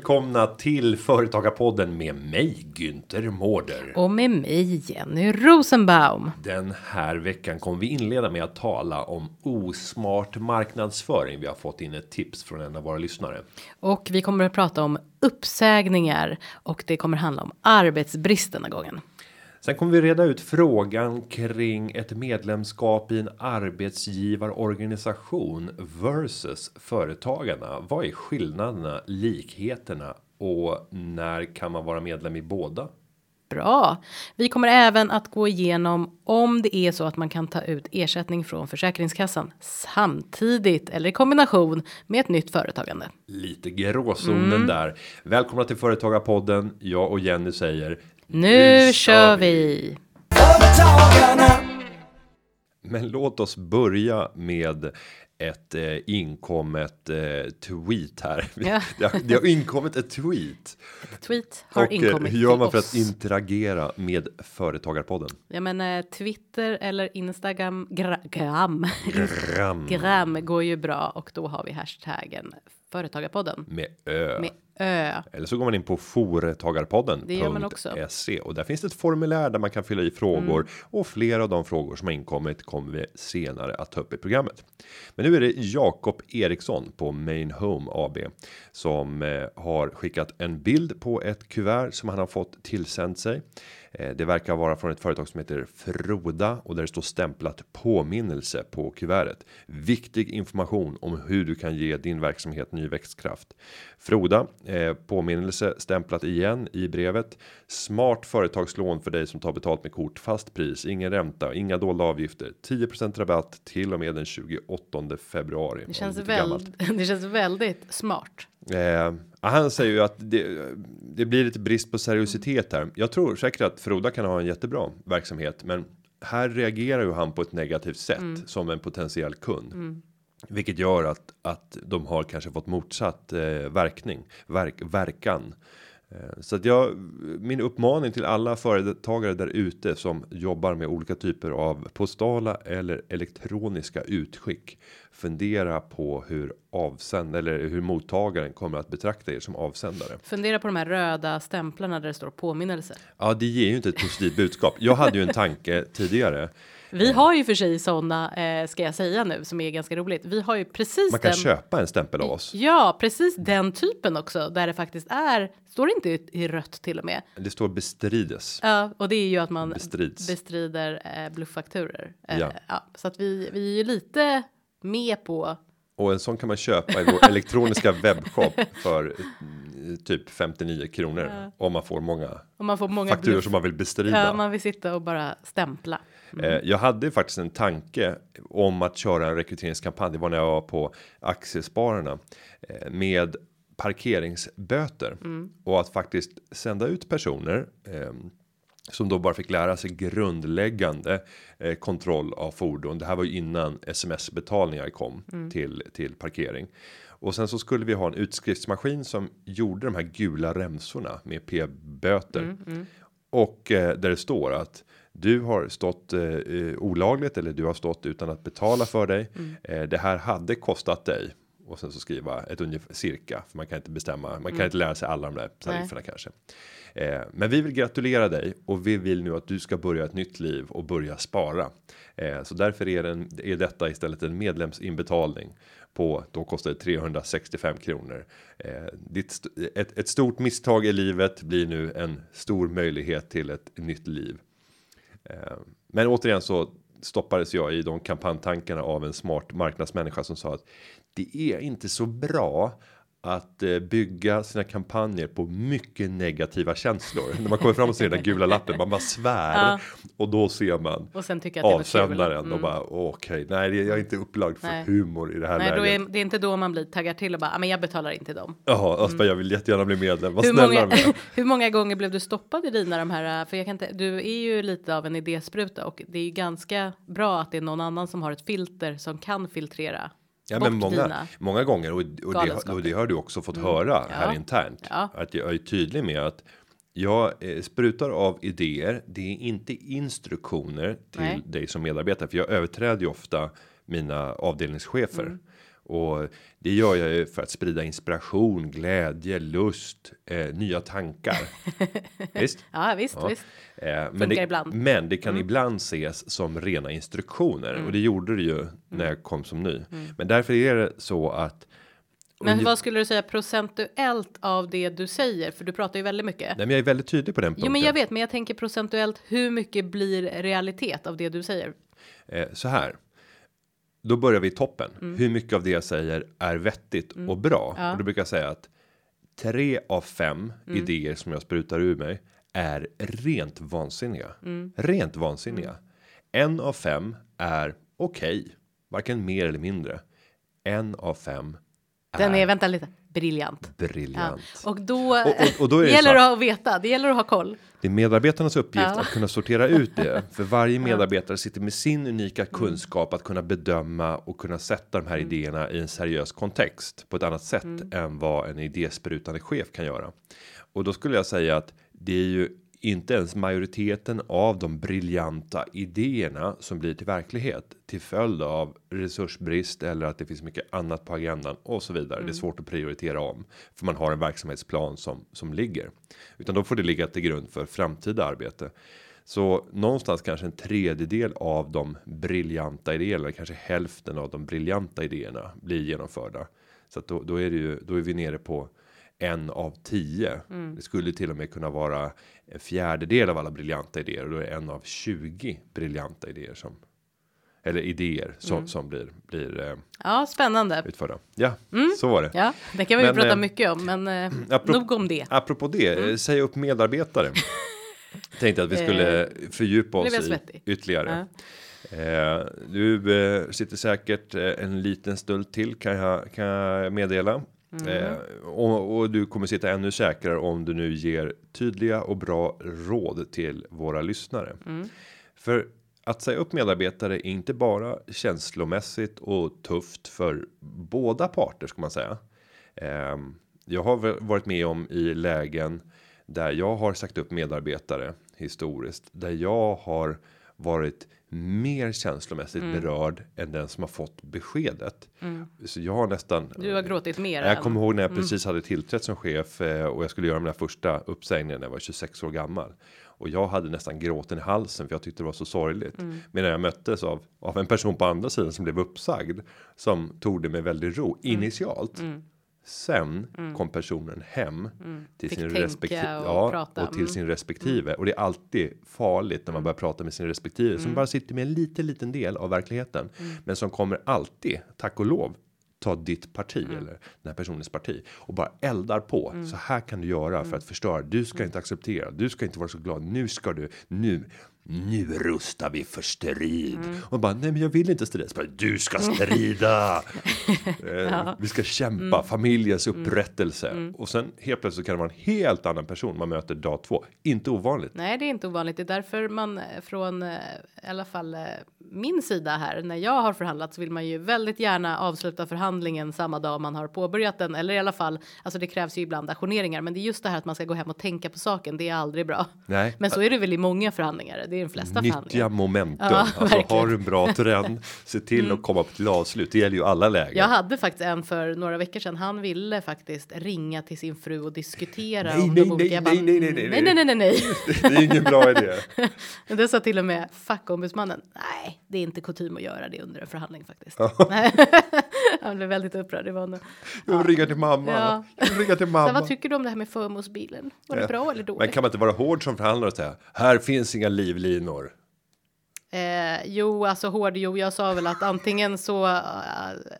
Välkomna till Företagarpodden med mig Günther Mårder. Och med mig Jenny Rosenbaum. Den här veckan kommer vi inleda med att tala om osmart marknadsföring. Vi har fått in ett tips från en av våra lyssnare. Och vi kommer att prata om uppsägningar och det kommer handla om arbetsbrist denna gången. Sen kommer vi reda ut frågan kring ett medlemskap i en arbetsgivarorganisation versus företagarna. Vad är skillnaderna, likheterna och när kan man vara medlem i båda? Bra. Vi kommer även att gå igenom om det är så att man kan ta ut ersättning från Försäkringskassan samtidigt eller i kombination med ett nytt företagande. Lite gråzonen där. Välkomna till Företagarpodden. Jag och Jenny säger Nu kör vi! Men låt oss börja med ett eh, inkommet eh, tweet här. Ja. det, har, det har inkommit ett tweet. Tweet har Och eh, inkommit hur gör man för oss. att interagera med Företagarpodden? Ja men eh, Twitter eller Instagram gra, gram, Gram gram går ju bra och då har vi hashtaggen Företagarpodden med ö. med ö. Eller så går man in på Foretagarpodden. Det gör man också. Mm. .se, och där finns det ett formulär där man kan fylla i frågor och flera av de frågor som har inkommit kommer vi senare att ta upp i programmet. Men nu är det Jakob Eriksson på Main Home AB som eh, har skickat en bild på ett kuvert som han har fått tillsänt sig. Eh, det verkar vara från ett företag som heter Froda och där det står stämplat påminnelse på kuvertet. Viktig information om hur du kan ge din verksamhet ny växtkraft. Froda eh, påminnelse stämplat igen i brevet. Smart företagslån för dig som tar betalt med kort. Fast pris, ingen ränta, inga dolda avgifter. 10% rabatt till och med den 28 februari. Det känns, väl, det känns väldigt smart. Eh, han säger ju att det, det blir lite brist på seriositet här. Jag tror säkert att Froda kan ha en jättebra verksamhet, men här reagerar ju han på ett negativt sätt som en potentiell kund. Vilket gör att, att de har kanske fått motsatt eh, verkning, verk, verkan. Eh, Så att jag, min uppmaning till alla företagare där ute som jobbar med olika typer av postala eller elektroniska utskick. Fundera på hur avsänd eller hur mottagaren kommer att betrakta er som avsändare. Fundera på de här röda stämplarna där det står påminnelse. Ja, det ger ju inte ett positivt budskap. Jag hade ju en tanke tidigare. Vi har ju för sig sådana, eh, ska jag säga nu, som är ganska roligt. Vi har ju precis Man kan den. köpa en stämpel av oss. Ja, precis den typen också, där det faktiskt är, står det inte i, rött till och med. Det står bestrides. Ja, och det är ju att man Bestrids. bestrider eh, blufffakturer. Eh, Ja. ja. så att vi, vi är ju lite med på. Och en sån kan man köpa i vår elektroniska webbshop för eh, typ 59 kronor. Om man får många Om man får många fakturor som man vill bestrida. Ja, man vill sitta och bara stämpla. Eh, Jag hade faktiskt en tanke om att köra en rekryteringskampanj. Det var när jag var på Aktiespararna eh, med parkeringsböter och att faktiskt sända ut personer. Eh, som då bara fick lära sig grundläggande eh, kontroll av fordon. Det här var ju innan sms betalningar kom till till parkering. Och sen så skulle vi ha en utskriftsmaskin som gjorde de här gula remsorna med p-böter. Och eh, där det står att du har stått eh, eh, olagligt eller du har stått utan att betala för dig. Eh, det här hade kostat dig. Och sen så skriva ett ungefär cirka. För man kan inte bestämma. Man kan inte lära sig alla de där tarifferna kanske. Eh, men vi vill gratulera dig och vi vill nu att du ska börja ett nytt liv och börja spara. Eh, så därför är, den, är detta istället en medlemsinbetalning på då kostar det 365 kronor. Eh, ditt, ett, ett stort misstag i livet blir nu en stor möjlighet till ett nytt liv. Eh, men återigen så stoppades jag i de kampanjtankarna av en smart marknadsmänniska som sa att det är inte så bra att eh, bygga sina kampanjer på mycket negativa känslor. När man kommer fram och ser den där gula lappen, man bara svär Ja. och då ser man Och sen tycker jag avsändaren och bara okej, nej, jag är inte upplagd för Nej. humor i det här Nej, läget. är, det är inte då man blir taggar till och bara, "Ah, men jag betalar inte dem. Jaha, alltså, jag vill jättegärna bli medlem. Vad Hur snälla många, hur många gånger blev du stoppad i dina de här, för jag kan inte, du är ju lite av en idéspruta och det är ju ganska bra att det är någon annan som har ett filter som kan filtrera Ja, men många, dina. många gånger och, och, det, och det har du också fått höra här Ja. internt. Ja. Att jag är tydlig med att jag eh, sprutar av idéer. Det är inte instruktioner till Nej. dig som medarbetare, för jag överträder ju ofta mina avdelningschefer. Mm. Och det gör jag ju för att sprida inspiration, glädje, lust, eh, nya tankar. Visst? Ja, visst, Ja. visst. Eh, men, det, ibland. Mm. men det kan ibland ses som rena instruktioner och det gjorde det ju Mm. när jag kom som ny. Men därför är det så att. Men vad skulle du säga procentuellt av det du säger? För du pratar ju väldigt mycket. Nej, men jag är väldigt tydlig på den punkten. Jo, men jag vet, men jag tänker procentuellt. Hur mycket blir realitet av det du säger? Eh, så här. Då börjar vi i toppen. Mm. Hur mycket av det jag säger är vettigt och bra? Och då brukar jag säga att tre av fem Mm. idéer som jag sprutar ur mig är rent vansinniga. Mm. Rent vansinniga. En av fem är okej, varken mer eller mindre. En av fem Den är, vänta lite, briljant. Ja. briljant. Och då, Och- och- och då är det det gäller här- att veta, det gäller att ha koll. Det är medarbetarnas uppgift Ja. att kunna sortera ut det. För varje medarbetare sitter med sin unika kunskap att kunna bedöma och kunna sätta de här idéerna i en seriös kontext på ett annat sätt än vad en idésprutande chef kan göra. Och då skulle jag säga att det är ju inte ens majoriteten av de briljanta idéerna som blir till verklighet till följd av resursbrist eller att det finns mycket annat på agendan och så vidare. Det är svårt att prioritera om för man har en verksamhetsplan som som ligger utan då får det ligga till grund för framtida arbete. Så någonstans kanske en tredjedel av de briljanta idéerna, eller kanske hälften av de briljanta idéerna blir genomförda. Så att då, då är det ju, då är vi nere på en av tio. Det skulle till och med kunna vara en fjärdedel av alla briljanta idéer och då är en av 20 briljanta idéer som eller idéer som som blir blir eh, Ja, spännande. utförda. Ja, så var det. Ja, det kan vi Men, prata eh, mycket om, men eh, apropå- nog om det. Apropå det, mm. säga upp medarbetare. Tänkte att vi skulle fördjupa blev oss i ytterligare. Eh, du eh, sitter säkert eh, en liten stund till kan jag, kan jag meddela. Mm. Eh, och, och du kommer sitta ännu säkrare om du nu ger tydliga och bra råd till våra lyssnare. Mm. För att säga upp medarbetare är inte bara känslomässigt och tufft för båda parter ska man säga. Ehm, jag har varit med om i lägen där jag har sagt upp medarbetare historiskt där jag har varit mer känslomässigt Mm. berörd än den som har fått beskedet. Så jag har nästan. Du har gråtit mer Jag än- kommer ihåg när jag precis hade tillträtt som chef eh, och jag skulle göra mina första uppsägningar när jag var 26 år gammal. Och jag hade nästan gråten i halsen för jag tyckte det var så sorgligt. Medan jag möttes av, av en person på andra sidan som blev uppsagd. Som tog det med väldig ro initialt. Sen kom personen hem till Fick sin respektive ja, och till Mm. sin respektive och det är alltid farligt när man börjar prata med sin respektive som bara sitter med en liten liten del av verkligheten men som kommer alltid tack och lov ta ditt parti eller den här personens parti och bara eldar på. Så här kan du göra för att förstöra. Du ska inte acceptera. Du ska inte vara så glad. Nu ska du nu. Nu rustar vi för strid och bara nej, men jag vill inte strida. Bara, Du ska strida. eh, Vi ska kämpa familjens upprättelse och sen helt plötsligt kan det vara en helt annan person man möter dag två. Inte ovanligt. Nej, det är inte ovanligt. Det är därför man eh, från eh, i alla fall eh, min sida här när jag har förhandlat så vill man ju väldigt gärna avsluta förhandlingen samma dag man har påbörjat den eller i alla fall alltså det krävs ju ibland ajourneringar men det är just det här att man ska gå hem och tänka på saken. Det är aldrig bra. Nej. Men så är det väl i många förhandlingar. Det är de flesta Nyttja förhandlingar. momentum. Ja, alltså, verkligen. Mm. har du en bra trend, se till att komma till avslut. Det gäller ju alla lägen. Jag hade faktiskt en för några veckor sedan. Han ville faktiskt ringa till sin fru och diskutera Nej, om nej, de olika. nej, Jag nej, nej, nej, nej, nej, nej, nej, nej. Det är ingen bra idé. Men det sa till och med fackombudsmannen. Nej, det är inte kutym att göra det under en förhandling faktiskt. Nej. Han blev väldigt upprörd. Det var nog. Jag vill ringa till mamma. Ja. Jag ringa till Så mamma. vad tycker du om det här med förmånsbilen? Var det bra eller Men dåligt? kan man inte vara hård som förhandlare och säga här finns inga livlinor. Eh, jo, alltså hård. Jo, jag sa väl att antingen så eh,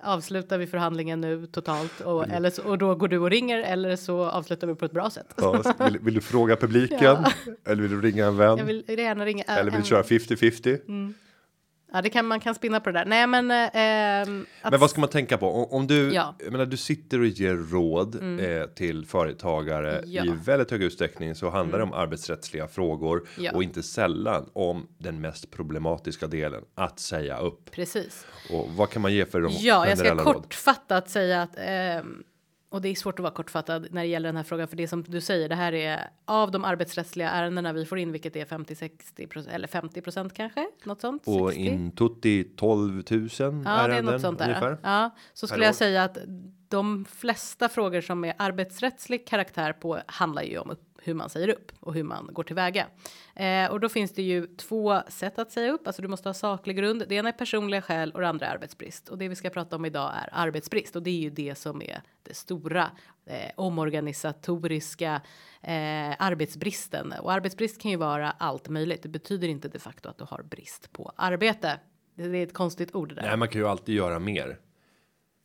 avslutar vi förhandlingen nu totalt och, Mm. eller så, och då går du och ringer eller så avslutar vi på ett bra sätt. Ja, så vill, vill du fråga publiken? Ja. Eller vill du ringa en vän? Jag vill gärna ringa. Eller vill en- du köra 50-50? Ja, det kan man kan spinna på det där. Nej, men. Eh, att, Men vad ska man tänka på? Om, om du, Ja. jag menar, du sitter och ger råd eh, till företagare Ja. i väldigt hög utsträckning så handlar det om arbetsrättsliga frågor Ja. och inte sällan om den mest problematiska delen att säga upp. Precis. Och vad kan man ge för de Ja, jag ska råd? kortfattat säga att ehm, Och det är svårt att vara kortfattad när det gäller den här frågan, för det som du säger, det här är av de arbetsrättsliga ärendena vi får in, vilket är 50 60 eller 50% kanske något sånt. Och 60. in tutti 12 000 Ja, det är ärenden något sånt där. ungefär. Ja, så skulle jag säga att de flesta frågor som är arbetsrättslig karaktär på handlar ju om upp, hur man säger upp och hur man går tillväga. Eh, och då finns det ju två sätt att säga upp. Alltså du måste ha saklig grund. Det ena är personliga skäl och det andra är arbetsbrist. Och det vi ska prata om idag är arbetsbrist och det är ju det som är det stora eh, omorganisatoriska eh, arbetsbristen. Och arbetsbrist kan ju vara allt möjligt. Det betyder inte de facto att du har brist på arbete. Det är ett konstigt ord det där. Nej, man kan ju alltid göra mer.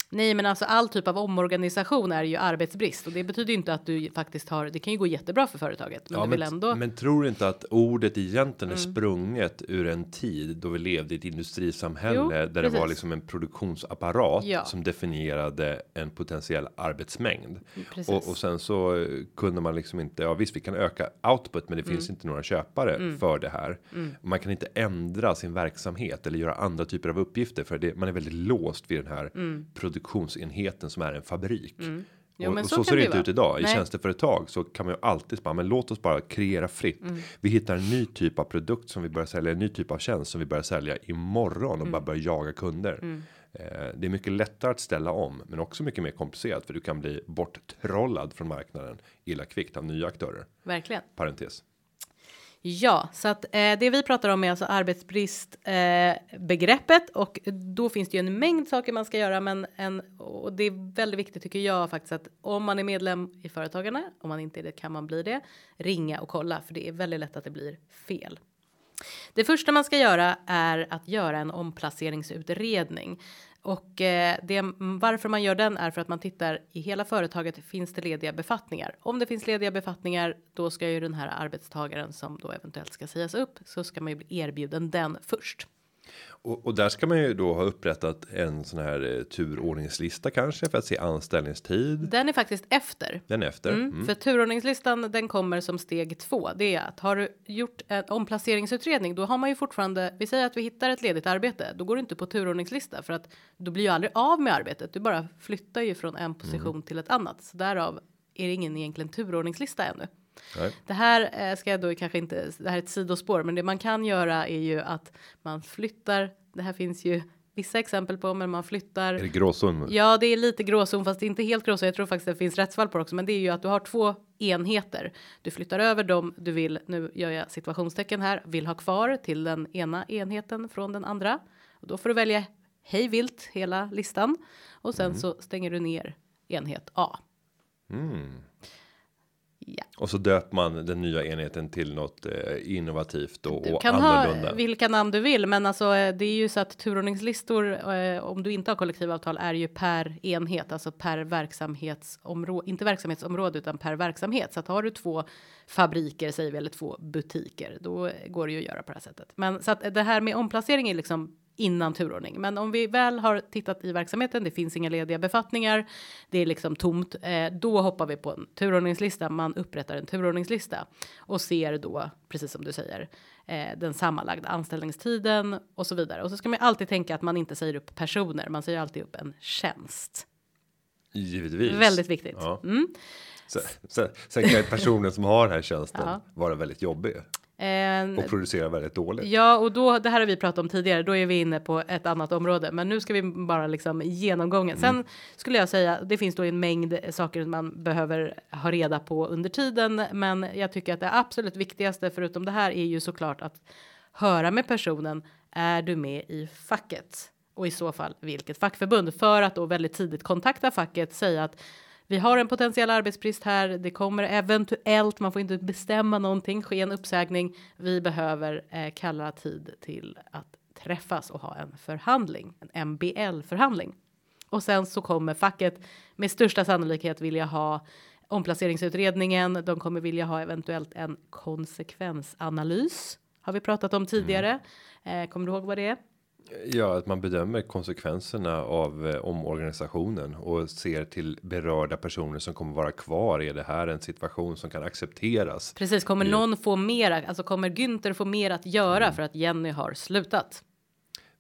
Nej, men alltså all typ av omorganisation är ju arbetsbrist och det betyder ju inte att du faktiskt har. Det kan ju gå jättebra för företaget, men Ja, du vill men, ändå. Mm. men tror inte att ordet egentligen är sprunget ur en tid då vi levde i ett industrisamhälle Jo, där det var precis. liksom en produktionsapparat Ja. som definierade en potentiell arbetsmängd. Precis. Och, och sen så eh, kunde man liksom inte. Ja, visst, vi kan öka output, men det Mm. finns inte några köpare för det här. Man kan inte ändra sin verksamhet eller göra andra typer av uppgifter för det. Man är väldigt låst vid den här produktionsenheten som är en fabrik. Mm. Jo, och, och så så, ser det inte ut idag. I Nej. tjänsteföretag så kan man ju alltid spara. Men låt oss bara kreera fritt. Mm. Vi hittar en ny typ av produkt som vi börjar sälja. En ny typ av tjänst som vi börjar sälja imorgon och Mm. bara börjar jaga kunder. Eh, det är mycket lättare att ställa om, men också mycket mer komplicerat för du kan bli borttrollad från marknaden illa kvickt av nya aktörer. Verkligen. Parentes. Ja, så att eh, det vi pratar om är alltså arbetsbrist eh, begreppet och då finns det ju en mängd saker man ska göra, men en och det är väldigt viktigt tycker jag faktiskt att om man är medlem i Företagarna, om man inte är det kan man bli det, ringa och kolla för det är väldigt lätt att det blir fel. Det första man ska göra är att göra en omplaceringsutredning. Och eh, det, varför man gör den är för att man tittar i hela företaget. Finns det lediga befattningar? Om det finns lediga befattningar, då ska ju den här arbetstagaren som då eventuellt ska sägas upp så ska man ju bli erbjuden den först. Och, och där ska man ju då ha upprättat en sån här eh, turordningslista kanske för att se anställningstid. Den är faktiskt efter. Den efter. Mm, Mm. För turordningslistan den kommer som steg två. Det är att har du gjort en omplaceringsutredning, då har man ju fortfarande. Vi säger att vi hittar ett ledigt arbete, då går du inte på turordningslista för att då blir ju aldrig av med arbetet. Du bara flyttar ju från en position Mm. till ett annat, så därav är det ingen egentligen turordningslista ännu. Nej. Det här eh, ska jag då kanske inte. Det här är ett sidospår, men det man kan göra är ju att man flyttar. Det här finns ju vissa exempel på, men man flyttar. Är det gråzon? Ja, det är lite gråzon, fast det är inte helt gråzon. Jag tror faktiskt det finns rättsfall på det också, men det är ju att du har två enheter. Du flyttar över dem du vill. Nu gör jag situationstecken här vill ha kvar till den ena enheten från den andra och då får du välja hej vilt hela listan och sen så stänger du ner enhet A. Ja, Och så döper man den nya enheten till något eh, innovativt och, du och kan annorlunda. ha vilka namn du vill, men alltså eh, det är ju så att turordningslistor eh, om du inte har kollektivavtal är ju per enhet, alltså per verksamhetsområde, inte verksamhetsområde utan per verksamhet. Så att har du två fabriker säger vi eller två butiker, då går det ju att göra på det här sättet. Men så att det här med omplacering är liksom innan turordning. Men om vi väl har tittat i verksamheten, det finns inga lediga befattningar, det är liksom tomt, eh, då hoppar vi på en turordningslista. Man upprättar en turordningslista och ser då, precis som du säger, eh, den sammanlagda anställningstiden och så vidare. Och så ska man alltid tänka att man inte säger upp personer, man säger alltid upp en tjänst. Givetvis. Väldigt viktigt. Ja. Mm. Sen, sen, sen kan personen som har den här tjänsten Ja. vara väldigt jobbig Eh, och producera väldigt dåligt. Ja, och då det här har vi pratat om tidigare. Då är vi inne på ett annat område, men nu ska vi bara liksom genomgången. Sen skulle jag säga. Det finns då en mängd saker man behöver ha reda på under tiden, men jag tycker att det absolut viktigaste förutom det här är ju såklart att höra med personen. Är du med i facket? Och i så fall vilket fackförbund för att då väldigt tidigt kontakta facket, säga att vi har en potentiell arbetsbrist här. Det kommer eventuellt, man får inte bestämma någonting, ske en uppsägning. Vi behöver eh, kalla tid till att träffas och ha en förhandling, en MBL förhandling. Och sen så kommer facket med största sannolikhet vilja ha omplaceringsutredningen. De kommer vilja ha eventuellt en konsekvensanalys. Har vi pratat om tidigare. Eh, kommer du ihåg vad det är? Ja, att man bedömer konsekvenserna av eh, omorganisationen och ser till berörda personer som kommer vara kvar. Är det här en situation som kan accepteras? Precis, kommer någon få mera, alltså kommer Günther få mer att göra Mm. för att Jenny har slutat?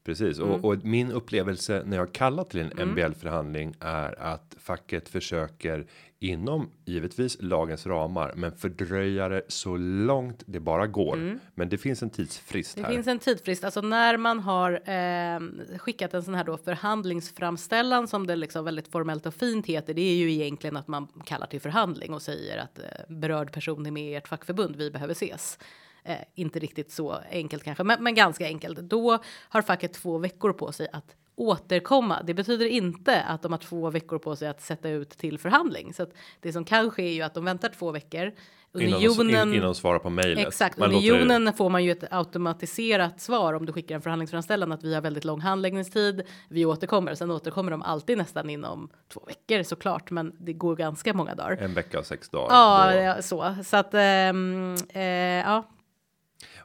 Precis Mm. och, och min upplevelse när jag kallar till en MBL förhandling är att facket försöker inom givetvis lagens ramar, men fördröja det så långt det bara går. Men det finns en tidsfrist Mm. Det här. finns en tidsfrist, alltså när man har eh, skickat en sån här då förhandlingsframställan som det liksom väldigt formellt och fint heter. Det är ju egentligen att man kallar till förhandling och säger att eh, berörd person är med i ert fackförbund. Vi behöver ses. Eh, inte riktigt så enkelt kanske, men, men ganska enkelt. Då har facket två veckor på sig att återkomma. Det betyder inte att de har två veckor på sig att sätta ut till förhandling. Så att det som kan ske är ju att de väntar två veckor. Innan de, Unionen in, innan de svarar på mejlet. Exakt, Man låter det- unionen får man ju ett automatiserat svar om du skickar en förhandlingsframställan att vi har väldigt lång handläggningstid. Vi återkommer, sen återkommer de alltid nästan inom två veckor såklart, men det går ganska många dagar. En vecka och sex dagar. Ja, Då- ja, så så att ehm, eh, ja,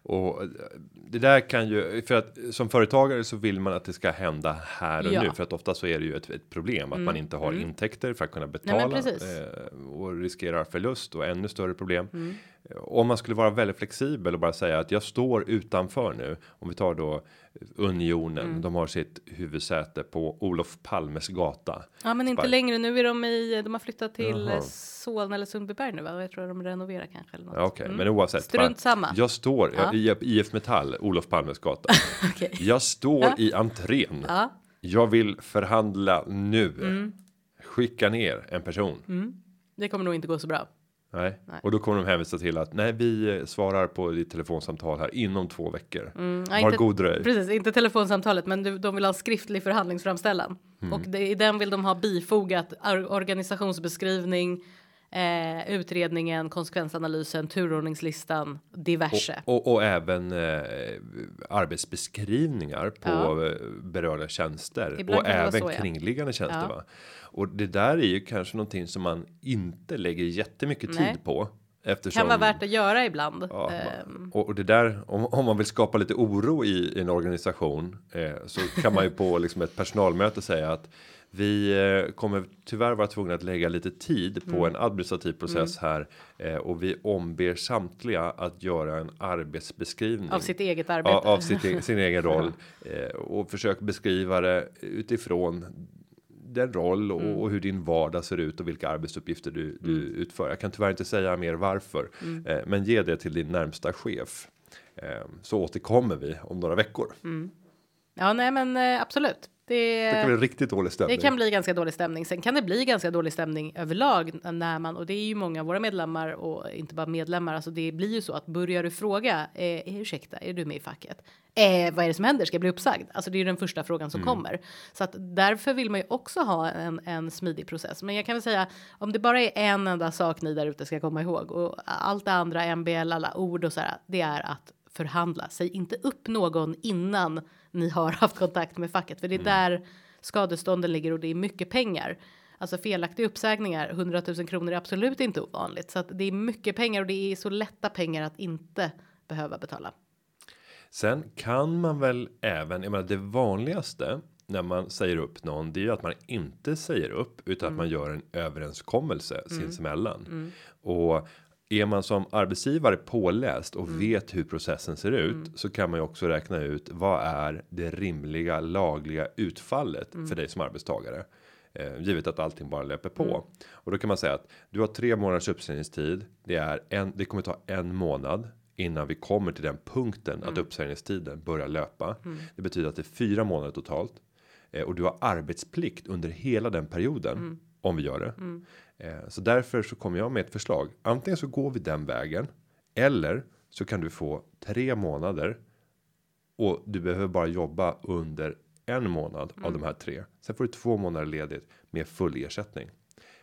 Och eh, det där kan ju för att som företagare så vill man att det ska hända här och Ja. Mm. nu för att ofta så är det ju ett, ett problem att man inte har intäkter för att kunna betala precis. eh, och riskerar förlust och ännu större problem. Mm. Om man skulle vara väldigt flexibel och bara säga att jag står utanför nu. Om vi tar då Unionen. Mm. De har sitt huvudsäte på Olof Palmes gata. ja, men inte Spark. längre. Nu är de i. De har flyttat till Jaha. eh, Solna eller Sundbyberg nu, va? Jag tror de renoverar kanske eller något. Ja, Okej, men oavsett. Strunt samma. Jag står Ja. i IF Metall, Olof Palmes gata. Okej. Jag står Ja. i entrén. Ja, Mm. Jag vill förhandla nu. Skicka ner en person. det kommer nog inte gå så bra. Nej. Nej. och då kommer de hänvisa till att nej, vi svarar på ditt telefonsamtal här inom två veckor. Mm, ja, Var inte- god dröj. Precis, inte telefonsamtalet, men du, de vill ha skriftlig förhandlingsframställan Mm. och det, i den vill de ha bifogat or, organisationsbeskrivning, eh, utredningen, konsekvensanalysen, turordningslistan, diverse. Och, och, och även eh, arbetsbeskrivningar på Ja. eh, berörda tjänster Ibland och även så, ja. kringliggande tjänster. Ja. Va? Och det där är ju kanske någonting som man inte lägger jättemycket Nej. tid på. Eftersom kan vara värt att göra ibland. Ja, Ehm, och, och det där om, om man vill skapa lite oro i, i en organisation eh, så kan man ju på liksom ett personalmöte säga att vi eh, kommer tyvärr vara tvungna att lägga lite tid på Mm. en administrativ process här eh, och vi omber samtliga att göra en arbetsbeskrivning av sitt eget arbete. av, av sitt, e- sin egen roll eh, och försök beskriva det utifrån den roll och, Mm. och hur din vardag ser ut och vilka arbetsuppgifter du, du utför. Jag kan tyvärr inte säga mer varför, Mm. eh, men ge det till din närmsta chef. Eh, så återkommer vi om några veckor. Mm. Ja, nej, men eh, absolut. Det, Det kan bli riktigt dålig Det stämning. kan bli ganska dålig stämning. Sen kan det bli ganska dålig stämning överlag när man och det är ju många av våra medlemmar och inte bara medlemmar. Alltså det blir ju så att börjar du fråga eh, ursäkta, är du med i facket? Eh, vad är det som händer? Ska jag bli uppsagd? Alltså det är ju den första frågan som kommer så att därför vill man ju också ha en, en smidig process. Men jag kan väl säga om det bara är en enda sak ni där ute ska komma ihåg och allt det andra MBL, alla ord och så här. Det är att förhandla. Säg inte upp någon innan ni har haft kontakt med facket, för det är där skadestånden ligger och det är mycket pengar. Alltså felaktiga uppsägningar, 100 000 kronor är absolut inte ovanligt. Så att det är mycket pengar och det är så lätta pengar att inte behöva betala. Sen kan man väl även, jag menar det vanligaste när man säger upp någon, det är ju att man inte säger upp utan att man gör en överenskommelse sinsemellan. Och är man som arbetsgivare påläst och vet hur processen ser ut så kan man ju också räkna ut vad är det rimliga lagliga utfallet för dig som arbetstagare. Eh, givet att allting bara löper på och då kan man säga att du har tre månaders uppsägningstid. Det är en. Det kommer ta en månad innan vi kommer till den punkten att uppsägningstiden börjar löpa. Det betyder att det är fyra månader totalt eh, och du har arbetsplikt under hela den perioden om vi gör det. Eh, så därför så kommer jag med ett förslag. Antingen så går vi den vägen eller så kan du få tre månader och du behöver bara jobba under en månad av de här tre. Sen får du två månader ledigt med full ersättning.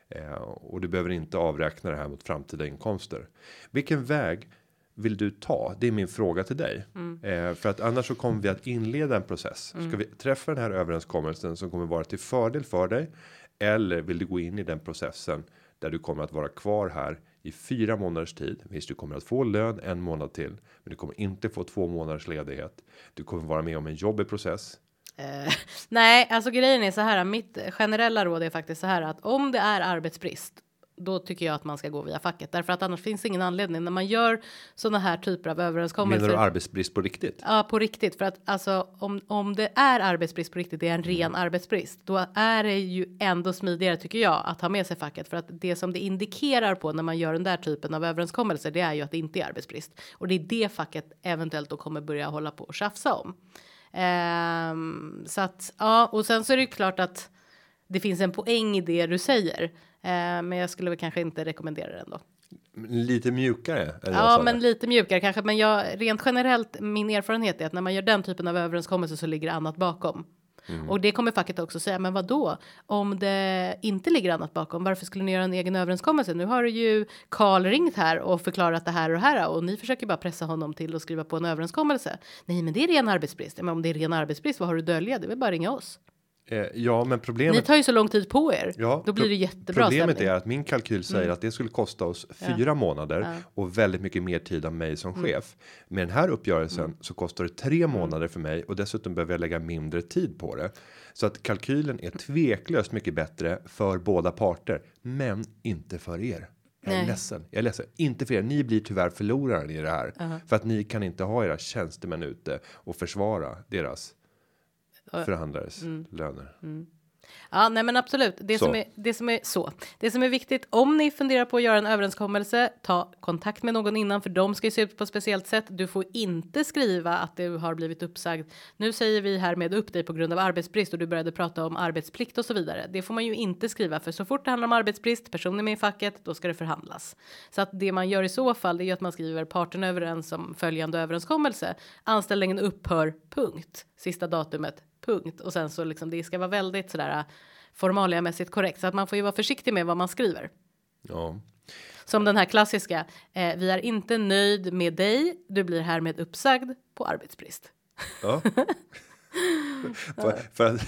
Eh, och du behöver inte avräkna det här mot framtida inkomster. Vilken väg vill du ta? Det är min fråga till dig. Eh, för att annars så kommer vi att inleda en process. Ska vi träffa den här överenskommelsen som kommer vara till fördel för dig? Eller vill du gå in i den processen där du kommer att vara kvar här i fyra månaders tid. Visst, du kommer att få lön en månad till, men du kommer inte få två månaders ledighet. Du kommer vara med om en jobbig process. Eh, nej, alltså grejen är så här. Mitt generella råd är faktiskt så här att om det är arbetsbrist då tycker jag att man ska gå via facket därför att annars finns ingen anledning när man gör sådana här typer av överenskommelser. Menar du arbetsbrist på riktigt? Ja, på riktigt. För att alltså om, om det är arbetsbrist på riktigt, det är en ren arbetsbrist, då är det ju ändå smidigare tycker jag att ha med sig facket för att det som det indikerar på när man gör den där typen av överenskommelser, det är ju att det inte är arbetsbrist och det är det facket eventuellt då kommer börja hålla på och tjafsa om. Ehm, så att ja, och sen så är det ju klart att det finns en poäng i det du säger, men jag skulle väl kanske inte rekommendera det ändå. Lite mjukare? Ja, men lite mjukare kanske. Men jag rent generellt min erfarenhet är att när man gör den typen av överenskommelser så ligger annat bakom. Mm. Och det kommer facket också säga. Men vad då? Om det inte ligger annat bakom, varför skulle ni göra en egen överenskommelse? Nu har ju Karl ringt här och förklarat det här och det här och ni försöker bara pressa honom till att skriva på en överenskommelse. Nej, men det är ren arbetsbrist. Men om det är ren arbetsbrist, vad har du dölja? Det är väl bara ringa oss. Eh, ja, men Ni problemet. tar ju så lång tid på er. Ja, Då blir det jättebra Problemet stämning. Mm. är att min kalkyl säger att det skulle kosta oss fyra månader och väldigt mycket mer tid av mig Mm. som chef. Med den här uppgörelsen så kostar det tre månader för mig och dessutom behöver jag lägga mindre tid på det. Så att kalkylen är tveklöst mycket bättre för båda parter, men inte för er. Jag är Nej. ledsen. Jag är ledsen. Inte för er. Ni blir tyvärr förloraren i det här för att ni kan inte ha era tjänstemän ute och försvara deras förhandlares Mm. löner. Ja, nej, men absolut. Det Så. som är det som är så. Det som är viktigt om ni funderar på att göra en överenskommelse, ta kontakt med någon innan för de ska ju se ut på ett speciellt sätt. Du får inte skriva att du har blivit uppsagd. Nu säger vi härmed upp dig på grund av arbetsbrist och du började prata om arbetsplikt och så vidare. Det får man ju inte skriva för så fort det handlar om arbetsbrist, personer med i facket, då ska det förhandlas. Så att det man gör i så fall, det är att man skriver parterna överens om följande överenskommelse. Anställningen upphör, punkt. Sista datumet, punkt. Och sen så liksom det ska vara väldigt sådär formaliamässigt korrekt så att man får ju vara försiktig med vad man skriver. Ja. Som den här klassiska. Eh, vi är inte nöjd med dig. Du blir härmed uppsagd på arbetsbrist. Ja. för, för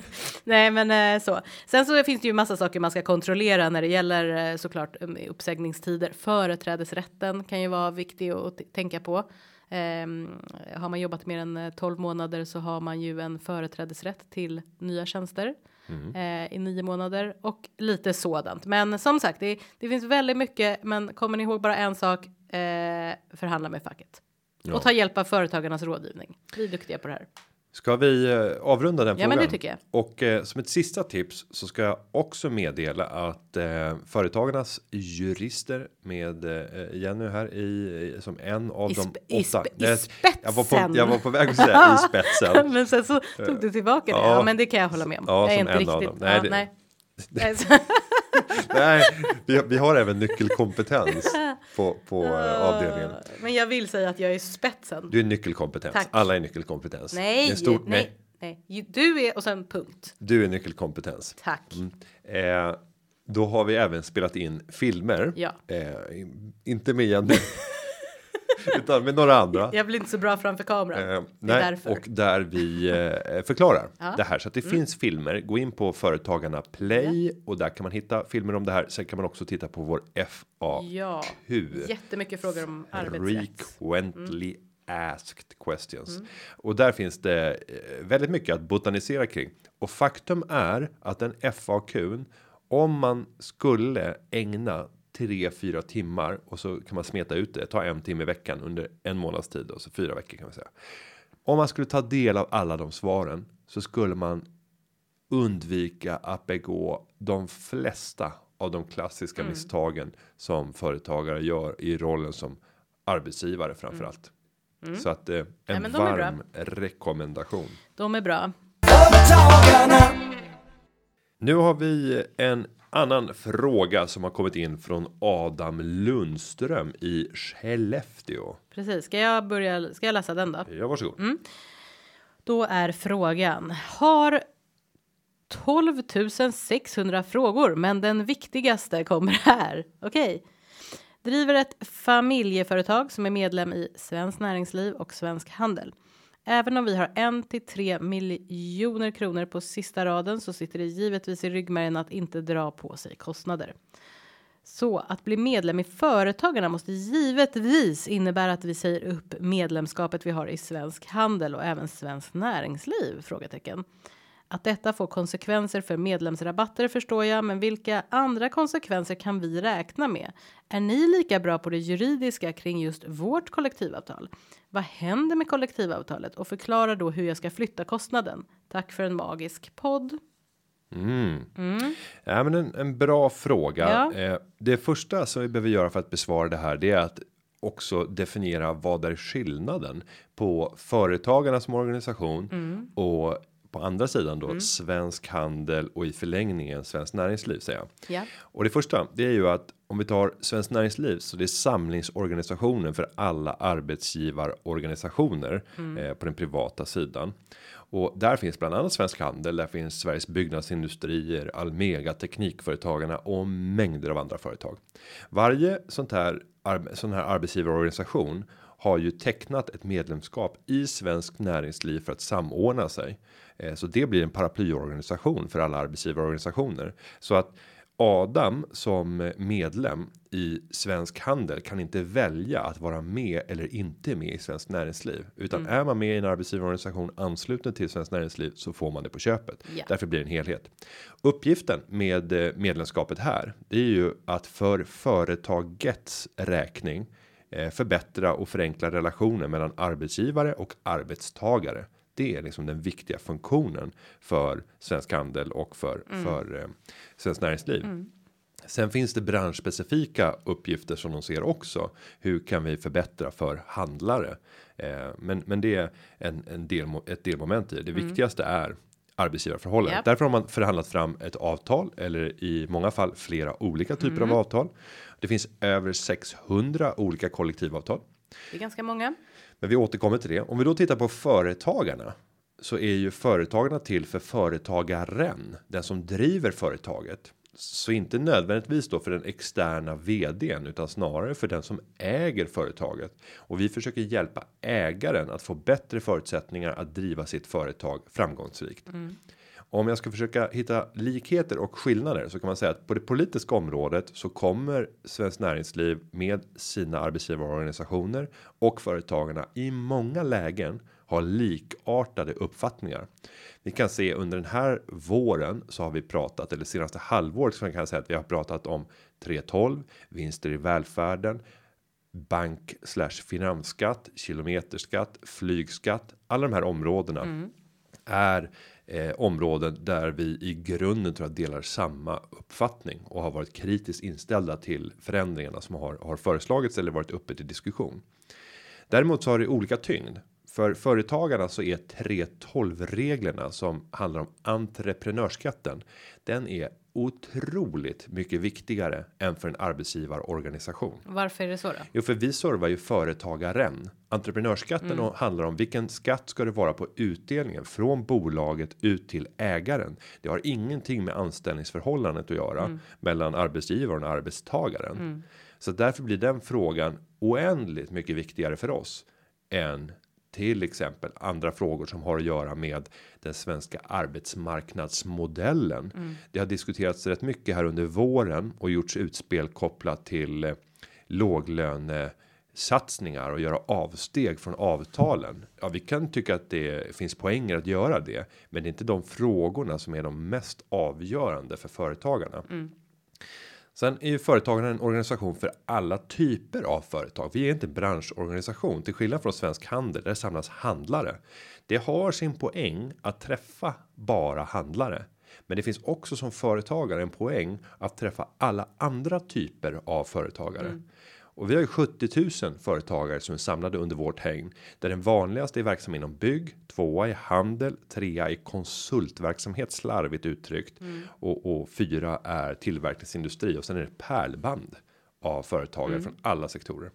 Nej, men eh, så. Sen så finns det ju massa saker man ska kontrollera när det gäller eh, såklart um, uppsägningstider. Företrädesrätten kan ju vara viktig att tänka på. Ehm, har man jobbat mer än eh, 12 månader så har man ju en företrädesrätt till nya tjänster eh, i nio månader och lite sådant. Men som sagt, det, det finns väldigt mycket. Men kommer ni ihåg bara en sak? Eh, förhandla med facket Ja. och ta hjälp av företagarnas rådgivning. Vi är duktiga på det här. Ska vi eh, avrunda den Ja, frågan? men det tycker jag. Och eh, som ett sista tips så ska jag också meddela att eh, företagarnas jurister med eh, Jenny här i, som en av I de i åtta. i Nej, Jag var, på, spetsen. jag var på väg att säga i spetsen. men sen så tog du tillbaka det. Ja. Ja, men det kan jag hålla med om. Ja, jag är som inte av riktigt. dem. Nej, ja, det- nej. Nej, Nej, vi, vi har även nyckelkompetens på, på eh, avdelningen. Men jag vill säga att jag är spetsen. Du är nyckelkompetens. Tack. Alla är nyckelkompetens. Är nej, en stor, nej, nej, Ju- Du är och sen punkt. Du är nyckelkompetens. Tack. Eh, då har vi även spelat in filmer. Ja. Eh, in- inte med Jenny. utan med några andra. Jag blir inte så bra framför kameran. Eh, nej, och där vi eh, förklarar Ja. Mm. det här så att det finns filmer. Gå in på Företagarna Play och där kan man hitta filmer om det här. Sen kan man också titta på vår FAQ. Ja, jättemycket frågor om arbetsrätt. Mm. Frequently asked questions. Och där finns det eh, väldigt mycket att botanisera kring. Och faktum är att en FAQ, om man skulle ägna tre, fyra timmar och så kan man smeta ut det, ta en timme i veckan under en månads tid och så fyra veckor kan man säga. Om man skulle ta del av alla de svaren så skulle man undvika att begå de flesta av de klassiska Mm. misstagen som företagare gör i rollen som arbetsgivare framför allt. Så att eh, en Mm. bra. varm rekommendation. De är bra. Nu har vi en annan fråga som har kommit in från Adam Lundström i Skellefteå. Precis. Ska jag börja? Ska jag läsa den då? Ja, varsågod. Mm. Då är frågan. Har 12 600 frågor, men den viktigaste kommer här. Okej. Driver ett familjeföretag som är medlem i Svenskt Näringsliv och Svensk Handel. Även om vi har en till tre miljoner kronor på sista raden så sitter det givetvis i ryggmärgen att inte dra på sig kostnader. Så att bli medlem i Företagarna måste givetvis innebära att vi säger upp medlemskapet vi har i Svensk Handel och även Svenskt Näringsliv? Frågetecken. Att detta får konsekvenser för medlemsrabatter förstår jag, men vilka andra konsekvenser kan vi räkna med? Är ni lika bra på det juridiska kring just vårt kollektivavtal? Vad händer med kollektivavtalet och förklara då hur jag ska flytta kostnaden. Tack för en magisk podd. Ja, men en, en bra fråga. Ja. Eh, det första som vi behöver göra för att besvara det här, det är att också definiera vad är skillnaden på företagarna som organisation och på andra sidan då svensk handel och i förlängningen svenskt näringsliv säger jag. Ja. Och det första, det är ju att om vi tar svenskt näringsliv så det är samlingsorganisationen för alla arbetsgivarorganisationer eh, på den privata sidan. Och där finns bland annat Svensk Handel, där finns Sveriges Byggnadsindustrier, Almega, Teknikföretagarna och mängder av andra företag. Varje sånt här sån här arbetsgivarorganisation har ju tecknat ett medlemskap i svensk näringsliv för att samordna sig. Eh, Så det blir en paraplyorganisation för alla arbetsgivarorganisationer så att Adam som medlem i svensk handel kan inte välja att vara med eller inte med i svenskt näringsliv utan är man med i en arbetsgivarorganisation ansluten till svenskt näringsliv så får man det på köpet. Ja. Därför blir det en helhet. Uppgiften med eh, medlemskapet här, det är ju att för företagets räkning förbättra och förenkla relationen mellan arbetsgivare och arbetstagare. Det är liksom den viktiga funktionen för svensk handel och för för eh, svenskt näringsliv. Sen finns det branschspecifika uppgifter som de ser också. Hur kan vi förbättra för handlare? Eh, men, men det är en, en del, ett delmoment i det. Det viktigaste är arbetsgivarförhållandet. Japp. Därför har man förhandlat fram ett avtal eller i många fall flera olika typer av avtal. Det finns över 600 olika kollektivavtal. Det är ganska många. Men vi återkommer till det. Om vi då tittar på företagarna så är ju företagarna till för företagaren, den som driver företaget. Så inte nödvändigtvis då för den externa vdn utan snarare för den som äger företaget. Och vi försöker hjälpa ägaren att få bättre förutsättningar att driva sitt företag framgångsrikt. Om jag ska försöka hitta likheter och skillnader så kan man säga att på det politiska området så kommer Svenskt Näringsliv med sina arbetsgivarorganisationer och företagarna i många lägen ha likartade uppfattningar. Vi kan se under den här våren så har vi pratat eller senaste halvåret så kan jag säga att vi har pratat om 312 vinster i välfärden bank slash finansskatt, kilometerskatt, flygskatt. Alla de här områdena är eh, områden där vi i grunden tror jag delar samma uppfattning och har varit kritiskt inställda till förändringarna som har har föreslagits eller varit uppe till diskussion. Däremot så har det olika tyngd. För företagarna så är 3.12 reglerna som handlar om entreprenörskatten. Den är otroligt mycket viktigare än för en arbetsgivarorganisation. Varför är det så då? Jo, för vi servar ju företagaren. Entreprenörsskatten och handlar om vilken skatt ska det vara på utdelningen från bolaget ut till ägaren. Det har ingenting med anställningsförhållandet att göra mellan arbetsgivaren och arbetstagaren. Så därför blir den frågan oändligt mycket viktigare för oss än till exempel andra frågor som har att göra med den svenska arbetsmarknadsmodellen. Det har diskuterats rätt mycket här under våren och gjorts utspel kopplat till eh, låglöne satsningar och göra avsteg från avtalen. Ja, vi kan tycka att det finns poänger att göra det, men det är inte de frågorna som är de mest avgörande för företagarna. Sen är ju företagarna en organisation för alla typer av företag. Vi är inte en branschorganisation till skillnad från svensk handel där det samlas handlare. Det har sin poäng att träffa bara handlare. Men det finns också som företagare en poäng att träffa alla andra typer av företagare. Mm. Och vi har ju 70 000 företagare som är samlade under vårt hägn. Där den vanligaste är verksam inom bygg, tvåa i handel, trea i konsultverksamhet slarvigt uttryckt. Och, och fyra är tillverkningsindustri och sen är det pärlband av företagare från alla sektorer.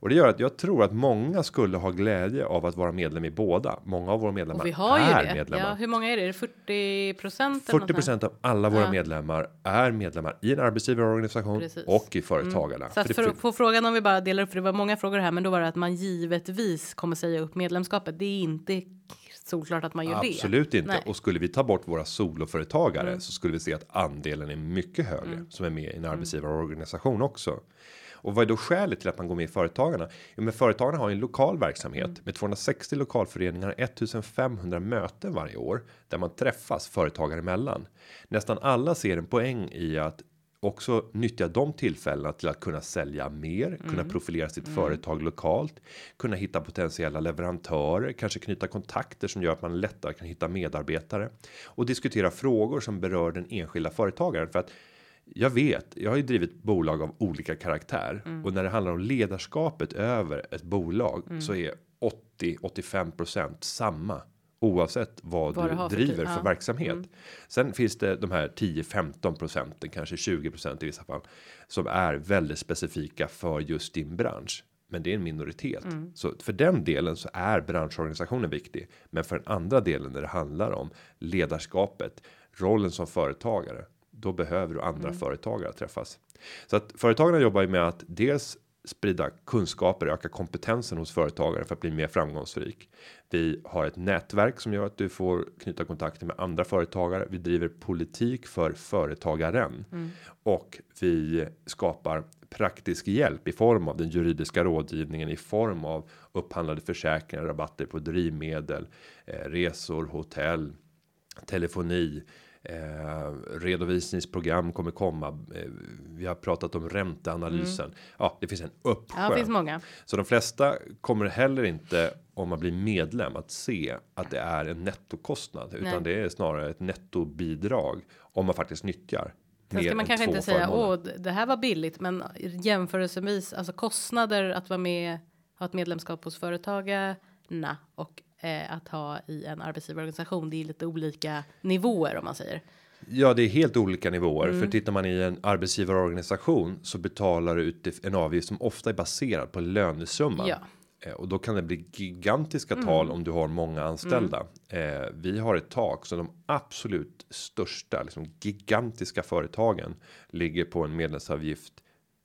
Och det gör att jag tror att många skulle ha glädje av att vara medlem i båda. Många av våra medlemmar Och vi har ju är det. medlemmar. Ja, hur många är det? Är det 40 procent? 40 av alla våra Ja. medlemmar är medlemmar i en arbetsgivarorganisation Precis. och i företagarna. Så att För för, få frågan om vi bara delar upp, för det var många frågor här, men då var det att man givetvis kommer säga upp medlemskapet. Det är inte solklart att man gör det. Absolut inte. Nej. Mm. Och skulle vi ta bort våra soloföretagare så skulle vi se att andelen är mycket högre som är med i en arbetsgivarorganisation också. Och vad är då skälet till att man går med i Företagarna? Jo, men Företagarna har en lokal verksamhet med 260 lokalföreningar, 1500 möten varje år där man träffas företagare emellan. Nästan alla ser en poäng i att också nyttja de tillfällena till att kunna sälja mer, kunna profilera sitt företag lokalt, kunna hitta potentiella leverantörer, kanske knyta kontakter som gör att man lättare kan hitta medarbetare och diskutera frågor som berör den enskilda företagaren för att jag vet, jag har ju drivit bolag av olika karaktär och när det handlar om ledarskapet över ett bolag så är 80 85% samma oavsett vad, Vad du du för driver typ, för ja. verksamhet. Sen finns det de här 10 15 procenten, kanske 20 i vissa fall som är väldigt specifika för just din bransch. Men det är en minoritet. Så för den delen så är branschorganisationen viktig. Men för den andra delen när det handlar om ledarskapet, rollen som företagare, då behöver du andra företagare att träffas. Så att företagarna jobbar ju med att dels sprida kunskaper, öka kompetensen hos företagare för att bli mer framgångsrik. Vi har ett nätverk som gör att du får knyta kontakter med andra företagare. Vi driver politik för företagaren och vi skapar praktisk hjälp i form av den juridiska rådgivningen i form av upphandlade försäkringar, rabatter på drivmedel, eh, resor, hotell, telefoni. Eh, redovisningsprogram kommer komma. Eh, vi har pratat om ränteanalysen. Ja, det finns en uppsjö. Ja, det finns många. Så de flesta kommer heller inte om man blir medlem att se att det är en nettokostnad utan Nej. det är snarare ett nettobidrag om man faktiskt nyttjar. Sen ska man kanske inte säga åh, det här var billigt, men jämförelsevis alltså kostnader att vara med, ha ett medlemskap hos företagarna och eh, att ha i en arbetsgivarorganisation. Det är lite olika nivåer om man säger. Ja, det är helt olika nivåer. Mm. För tittar man i en arbetsgivarorganisation så betalar du ut en avgift som ofta är baserad på lönesumman. Ja. Eh, Och då kan det bli gigantiska tal om du har många anställda. Eh, vi har ett tak så de absolut största, liksom gigantiska företagen ligger på en medlemsavgift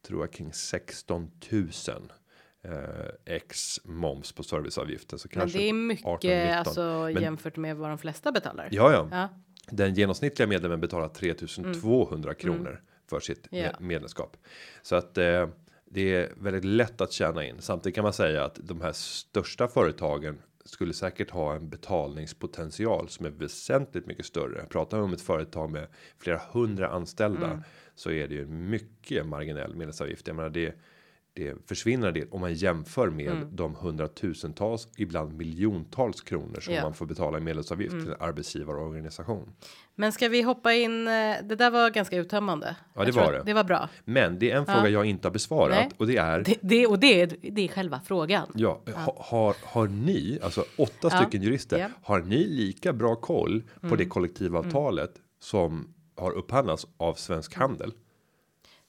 tror jag kring 16 000 eh, ex moms på serviceavgiften. Så Men kanske det är mycket 18, 19. alltså Men- jämfört med vad de flesta betalar. Ja, ja, Ja. den genomsnittliga medlemmen betalar 3200 kronor för sitt Mm. Ja. med- medlemskap. Så att eh, det är väldigt lätt att tjäna in. Samtidigt kan man säga att de här största företagen skulle säkert ha en betalningspotential som är väsentligt mycket större. Pratar vi om ett företag med flera hundra anställda Mm. så är det ju mycket marginell medlemsavgift. Jag menar det det försvinner det om man jämför med Mm. de hundratusentals, ibland miljontals kronor som Ja. Mm. man får betala i medlemsavgift till en arbetsgivarorganisation. Men ska vi hoppa in? eh, Det där var ganska uttömmande. Ja, det var det. Det var bra. Men det är en fråga jag inte har besvarat Nej. och det är Det, det, och det, är- det är själva frågan. Ja, ha, har, har ni, alltså åtta Ja. stycken jurister, Ja. Mm. har ni lika bra koll på det kollektivavtalet som har upphandlats av Svensk Handel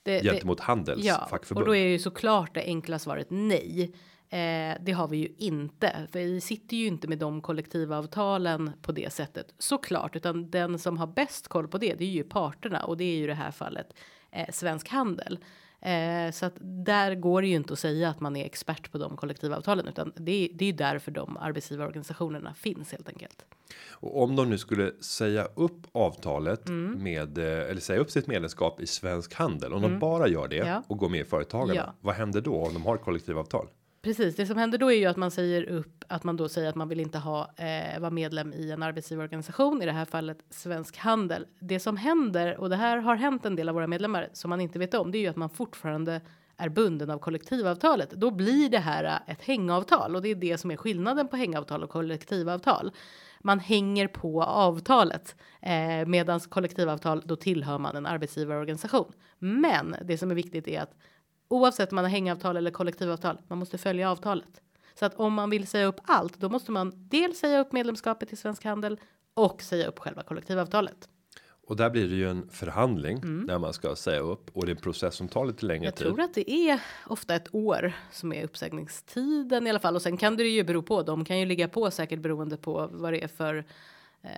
Det, det, gentemot Handels Ja, fackförbund? och då är ju såklart det enkla svaret nej. Eh, det har vi ju inte, för vi sitter ju inte med de kollektivavtalen på det sättet såklart, utan den som har bäst koll på det, det är ju parterna och det är ju det här fallet eh, Svensk Handel. Eh, så att där går det ju inte att säga att man är expert på de kollektivavtalen, utan det, det är ju därför de arbetsgivarorganisationerna finns helt enkelt. Och om de nu skulle säga upp avtalet Mm. med eh, eller säga upp sitt medlemskap i Svensk Handel om de bara gör det Mm. Ja. och går med i företagarna. Ja. Vad händer då om de har kollektivavtal? Precis, det som händer då är ju att man säger upp att man då säger att man vill inte ha eh, vara medlem i en arbetsgivarorganisation i det här fallet Svensk Handel. Det som händer och det här har hänt en del av våra medlemmar som man inte vet om. Det är ju att man fortfarande är bunden av kollektivavtalet. Då blir det här eh, ett hängavtal och det är det som är skillnaden på hängavtal och kollektivavtal. Man hänger på avtalet eh, medan kollektivavtal då tillhör man en arbetsgivarorganisation. Men det som är viktigt är att oavsett om man har hängavtal eller kollektivavtal, man måste följa avtalet. Så att om man vill säga upp allt, då måste man dels säga upp medlemskapet i Svensk Handel och säga upp själva kollektivavtalet. Och där blir det ju en förhandling där man ska säga upp och det är en process som tar lite längre Mm. Jag tid. tror att det är ofta ett år som är uppsägningstiden i alla fall och sen kan det ju bero på. De kan ju ligga på säkert beroende på vad det är för eh,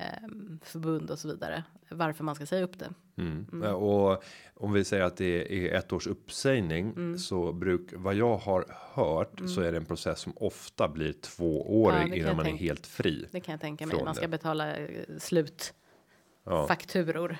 förbund och så vidare. Varför man ska säga upp det. Mm. Ja, Och om vi säger att det är ett års uppsägning Mm. så bruk vad jag har hört så är det en process som ofta blir två år Ja, innan man är tänka. helt fri. Det kan jag tänka mig. Man ska det. betala eh, slutfakturor.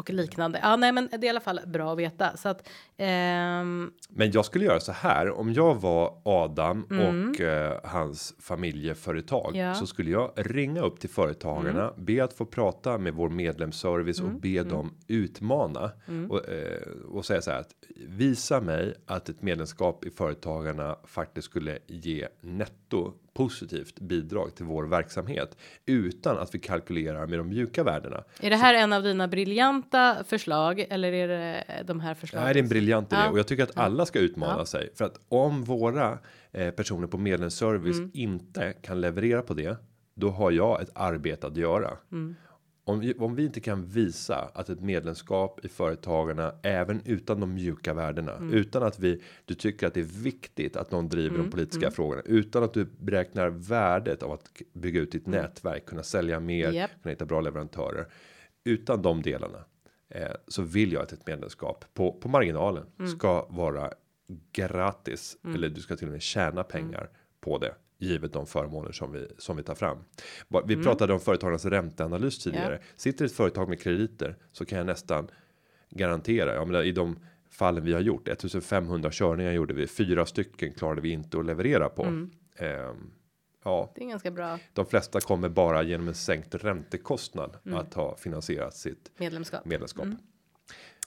Och liknande. Ja, nej, men det är i alla fall bra att veta så att. ehm, Men jag skulle göra så här om jag var Adam Mm. och eh, hans familjeföretag Ja. så skulle jag ringa upp till företagarna, be att få prata med vår medlemsservice och be dem utmana och, eh, och säga så här att visa mig att ett medlemskap i företagarna faktiskt skulle ge netto positivt bidrag till vår verksamhet utan att vi kalkylerar med de mjuka värdena. är det här en av dina briljanta förslag eller är det de här förslagen? Det är en briljant idé Ja. och jag tycker att alla ska utmana Ja. sig för att om våra eh, personer på medlemsservice Mm. inte kan leverera på det, då har jag ett arbete att göra. Mm. Om, vi- om vi inte kan visa att ett medlemskap i företagarna även utan de mjuka värdena Mm. utan att vi du tycker att det är viktigt att någon driver Mm. de politiska frågorna utan att du beräknar värdet av att bygga ut ditt Mm. nätverk, kunna sälja mer, Japp. kunna hitta bra leverantörer. Utan de delarna eh, så vill jag att ett medlemskap på på marginalen Mm. ska vara gratis eller du ska till och med tjäna pengar på det givet de förmåner som vi som vi tar fram. Vi pratade om företagarnas ränteanalys tidigare. Sitter ett företag med krediter så kan jag nästan garantera. Jag menar, i de fallen vi har gjort 1500 körningar gjorde vi fyra stycken klarade vi inte att leverera på. Ehm, ja, Det är ganska bra de flesta kommer bara genom en sänkt räntekostnad att ha finansierat sitt medlemskap. medlemskap.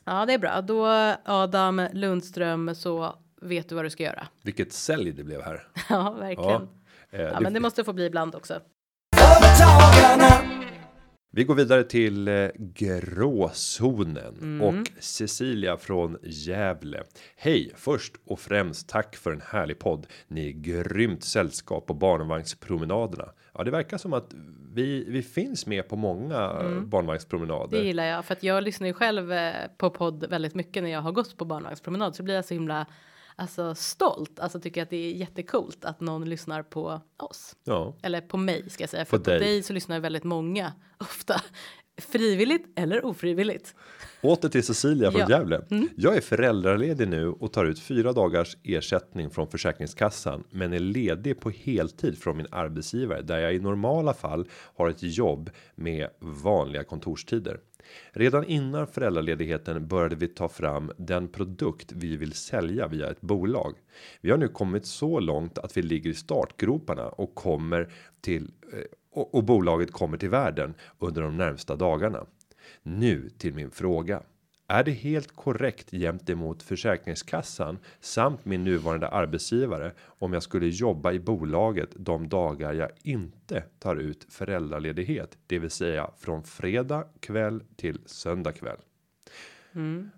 Ja, det är bra. Då Adam Lundström så vet du vad du ska göra. Vilket sälj det blev här. Ja, verkligen. Eh, Ja, det- men det måste få bli ibland också. Vi går vidare till eh, gråzonen Mm. och Cecilia från Gävle. Hej, först och främst tack för en härlig podd. Ni är grymt sällskap på barnvagnspromenaderna. Ja, det verkar som att vi vi finns med på många mm. Det barnvagnspromenader. gillar jag för att jag lyssnar ju själv eh, på podd väldigt mycket när jag har gått på barnvagnspromenad så blir jag så himla alltså stolt. Alltså tycker att det är jättekult att någon lyssnar på oss Ja, eller på mig ska jag säga. För På på, dig. dig. så lyssnar väldigt många ofta frivilligt eller ofrivilligt. åter till Cecilia från Ja. Gävle. Jag är föräldraledig nu och tar ut fyra dagars ersättning från Försäkringskassan, men är ledig på heltid från min arbetsgivare där jag i normala fall har ett jobb med vanliga kontorstider. Redan innan föräldraledigheten började vi ta fram den produkt vi vill sälja via ett bolag. Vi har nu kommit så långt att vi ligger i startgroparna och kommer till eh, och, och bolaget kommer till världen under de närmsta dagarna. Nu till min fråga. Är det helt korrekt gentemot Försäkringskassan samt min nuvarande arbetsgivare om jag skulle jobba i bolaget de dagar jag inte tar ut föräldraledighet, det vill säga från fredag kväll till söndag kväll?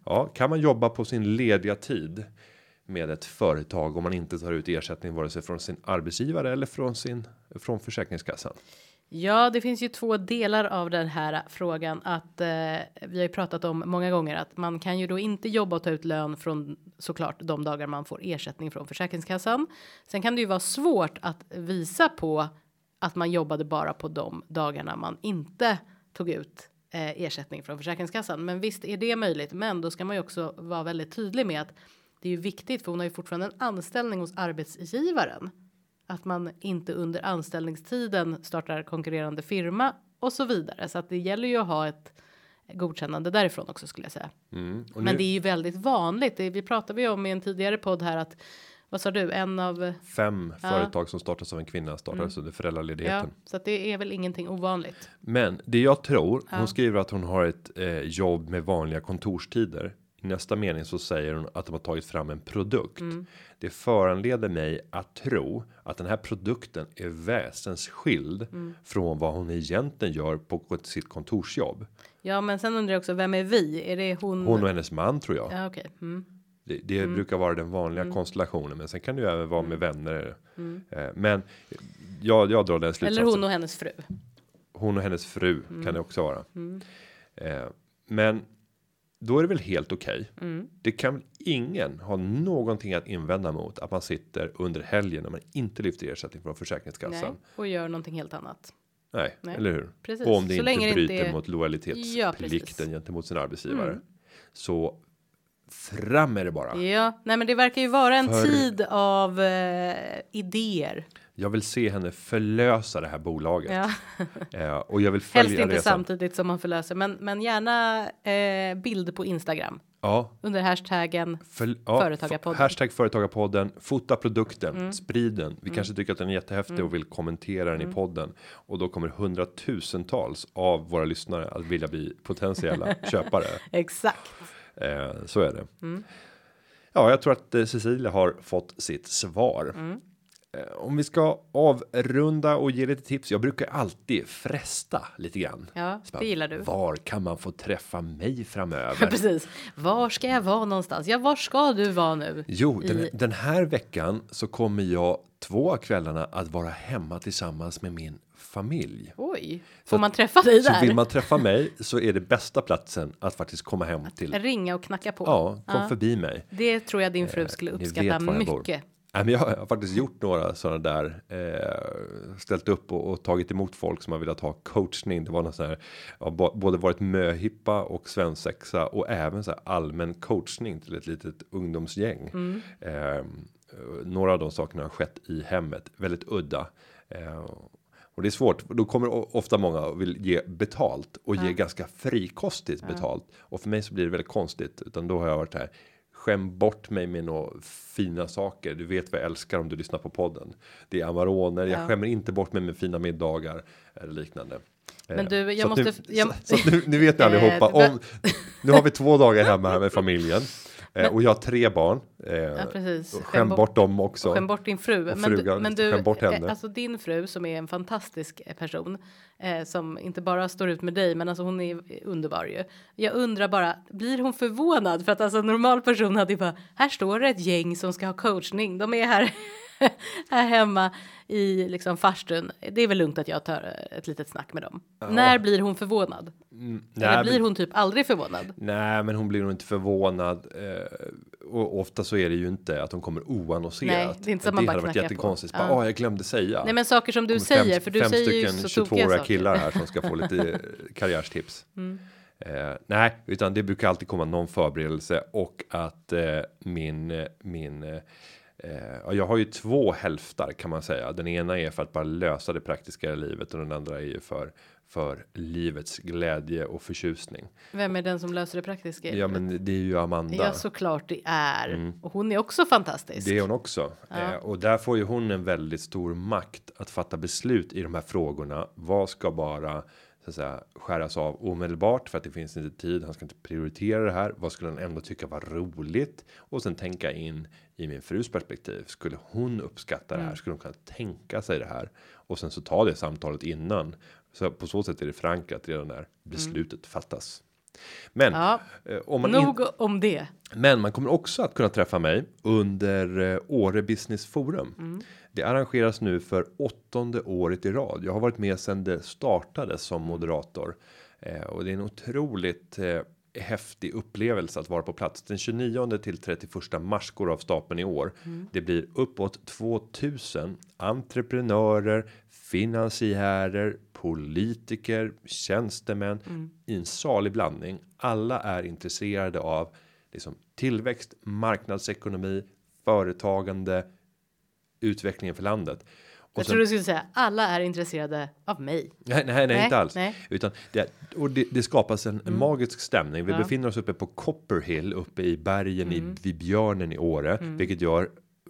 Ja, kan man jobba på sin lediga tid med ett företag om man inte tar ut ersättning vare sig från sin arbetsgivare eller från sin från Försäkringskassan? Ja, det finns ju två delar av den här frågan att eh, vi har ju pratat om många gånger att man kan ju då inte jobba och ta ut lön från såklart de dagar man får ersättning från Försäkringskassan. Sen kan det ju vara svårt att visa på att man jobbade bara på de dagarna man inte tog ut eh, ersättning från Försäkringskassan. Men visst är det möjligt, men då ska man ju också vara väldigt tydlig med att det är ju viktigt för hon har ju fortfarande en anställning hos arbetsgivaren att man inte under anställningstiden startar konkurrerande firma och så vidare. Så att det gäller ju att ha ett godkännande därifrån också skulle jag säga. Mm. Och Men nu- det är ju väldigt vanligt. Det, vi pratade ju om i en tidigare podd här att vad sa du? En av Fem Ja. företag som startas av en kvinna startades under ja, föräldraledigheten. så att det är väl ingenting ovanligt. Men det jag tror, Ja. hon skriver att hon har ett eh, jobb med vanliga kontorstider. Nästa mening så säger hon att de har tagit fram en produkt. Mm. Det föranleder mig att tro att den här produkten är väsensskild Mm. från vad hon egentligen gör på sitt kontorsjobb. Ja, men sen undrar jag också vem är vi? Är det hon? Hon och hennes man tror jag. Ja, okej. Mm. Det, det brukar vara den vanliga konstellationen, men sen kan det ju även vara med vänner. Eh, men jag, jag drar den slutsatsen. Mm. Eller hon och hennes fru. hon och hennes fru Mm. kan det också vara. Eh, men då är det väl helt okej. Mm. Det kan väl ingen ha någonting att invända mot att man sitter under helgen när man inte lyfter ersättning från Nej, Försäkringskassan. och gör någonting helt annat. Nej, Nej. eller hur? Precis. Och om det Så inte länge det bryter inte är- mot Ja, lojalitetsplikten precis. gentemot sin arbetsgivare. Mm. Så fram med det bara. Ja, nej, men det verkar ju vara en För- tid av eh, idéer. Jag vill se henne förlösa det här bolaget Ja. eh, och jag vill Helst följa inte resan. samtidigt som man förlöser, men, men gärna eh, bild på Instagram Ja, under hashtaggen. För, ja, Företagarpodden. Hashtag företagarpodden. Fota produkten, sprid den. Vi kanske tycker att den är jättehäftig och vill kommentera den i podden. Och då kommer hundratusentals av våra lyssnare att vilja bli potentiella köpare. Exakt. Eh, så är det. Ja, jag tror att eh, Cecilia har fått sitt svar. Eh, om vi ska avrunda och ge lite tips. Jag brukar alltid fresta lite grann. Ja, Så bara, det gillar du. Var kan man få träffa mig framöver? Precis. Var ska jag vara någonstans? Ja, var ska du vara nu? Jo, den, I- den här veckan så kommer jag två av kvällarna att vara hemma tillsammans med min familj. Oj, Så får att- man träffa dig Så där? vill man träffa mig så är det bästa platsen att faktiskt komma hem till. Ringa och knacka på. Ja, kom Ja. förbi mig. Det tror jag din fru skulle Ni vet uppskatta mycket. Men jag har faktiskt gjort några sådana där eh, ställt upp och, och tagit emot folk som har velat ha coachning. Det var någon sån här ja, både varit möhippa och svensexa och även så här allmän coachning till ett litet ungdomsgäng. Mm. Eh, några av de sakerna har skett i hemmet väldigt udda. Eh, och det är svårt, då kommer ofta många och vill ge betalt och ge ganska frikostigt betalt. Och för mig så blir det väldigt konstigt, utan då har jag varit här. Skäm bort mig med några fina saker. Du vet vad jag älskar om du lyssnar på podden. Det är Amaroner. Jag Ja. skämmer inte bort mig med fina middagar eller liknande. Men Eh, du, jag så måste- Nu, jag- så, så nu, nu vet ni Eh, allihopa. Om, nu har vi två dagar hemma här med familjen. Eh, och jag har tre barn. Eh, Ja, precis. Skäm bort dem också. Skäm bort din fru. Och Men, du, frugan, men du, skäm bort henne. eh, alltså din fru som är en fantastisk eh, person eh, som inte bara står ut med dig, men alltså hon är underbar ju. Jag undrar bara, blir hon förvånad? För att alltså en normal person hade ju bara, här står det ett gäng som ska ha coachning. De är här, här hemma i liksom farstun. Det är väl lugnt att jag tar eh, ett litet snack med dem. När blir hon förvånad? Nej, Eller blir hon typ aldrig förvånad? Nej, men hon blir nog inte förvånad. Eh, och ofta så är det ju inte att hon kommer oannonserat. Nej, det är inte så att man det bara hade varit jättekonstigt. Ja. "Åh, jag glömde säga. Nej, men saker som du kommer fem- säger, för du fem säger ju stycken så tokiga 22-åriga saker. killar här som ska få lite eh, karriärstips. Mm. Eh, nej, utan det brukar alltid komma någon förberedelse och att eh, min eh, min eh, ja, jag har ju två hälftar kan man säga. Den ena är för att bara lösa det praktiska i livet och den andra är ju för för livets glädje och förtjusning. Vem är den som löser det praktiska? Ja, men det är ju Amanda. Ja, såklart det är. Och hon är också fantastisk. Det är hon också. Ja. Eh, och där får ju hon en väldigt stor makt att fatta beslut i de här frågorna. Vad ska bara så att säga skäras av omedelbart för att det finns inte tid. Han ska inte prioritera det här. Vad skulle han ändå tycka var roligt? Och sen tänka in i min frus perspektiv. Skulle hon uppskatta det Mm. här? Skulle hon kunna tänka sig det här? Och sen så ta det samtalet innan. Så på så sätt är det förankrat redan när beslutet fattas. Men Mm. Ja, eh, om man in- nog om det. men man kommer också att kunna träffa mig under eh, Åre Business Forum. Det arrangeras nu för åttonde året i rad. Jag har varit med sedan det startade som moderator eh, och det är en otroligt eh, häftig upplevelse att vara på plats. Den 29 till 31 mars går av stapeln i år. Det blir uppåt 2000 entreprenörer, finansiärer, politiker, tjänstemän i en salig blandning. Alla är intresserade av liksom tillväxt, marknadsekonomi, företagande, utvecklingen för landet. Och Jag sen- tror du skulle säga alla är intresserade av mig. Nej, nej, nej, inte alls. nej. Utan det, och det, det skapas en, en magisk stämning. Vi Ja. befinner oss uppe på Copperhill uppe i bergen Mm. i vid Björnen i Åre, vilket gör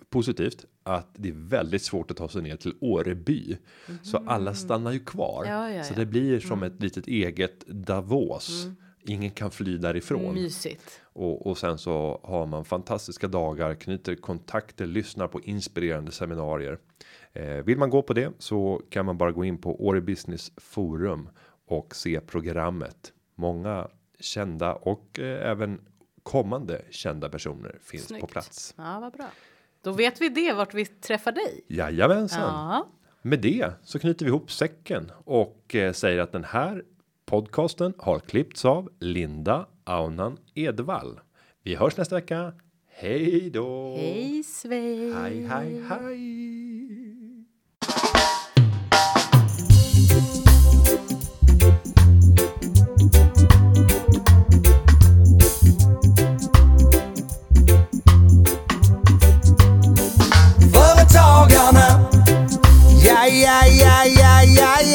positivt att det är väldigt svårt att ta sig ner till Åreby. Så alla stannar ju kvar. Mm. Ja, ja, så det blir som ett litet eget Davos. Ingen kan fly därifrån. Mysigt. Och, och sen så har man fantastiska dagar, knyter kontakter, lyssnar på inspirerande seminarier. Eh, vill man gå på det så kan man bara gå in på Åre Business Forum och se programmet. Många kända och eh, även kommande kända personer finns på Snyggt. plats. Ja, vad bra. Då vet vi det vart vi träffar dig. Jajamensan. Ja, Med det så knyter vi ihop säcken och eh, säger att den här podcasten har klippts av Linda Aunan Edvall. Vi hörs nästa vecka. Hej då! hej svej. Hej, hej, hej! Företagarna ja, ja, ja, ja, ja.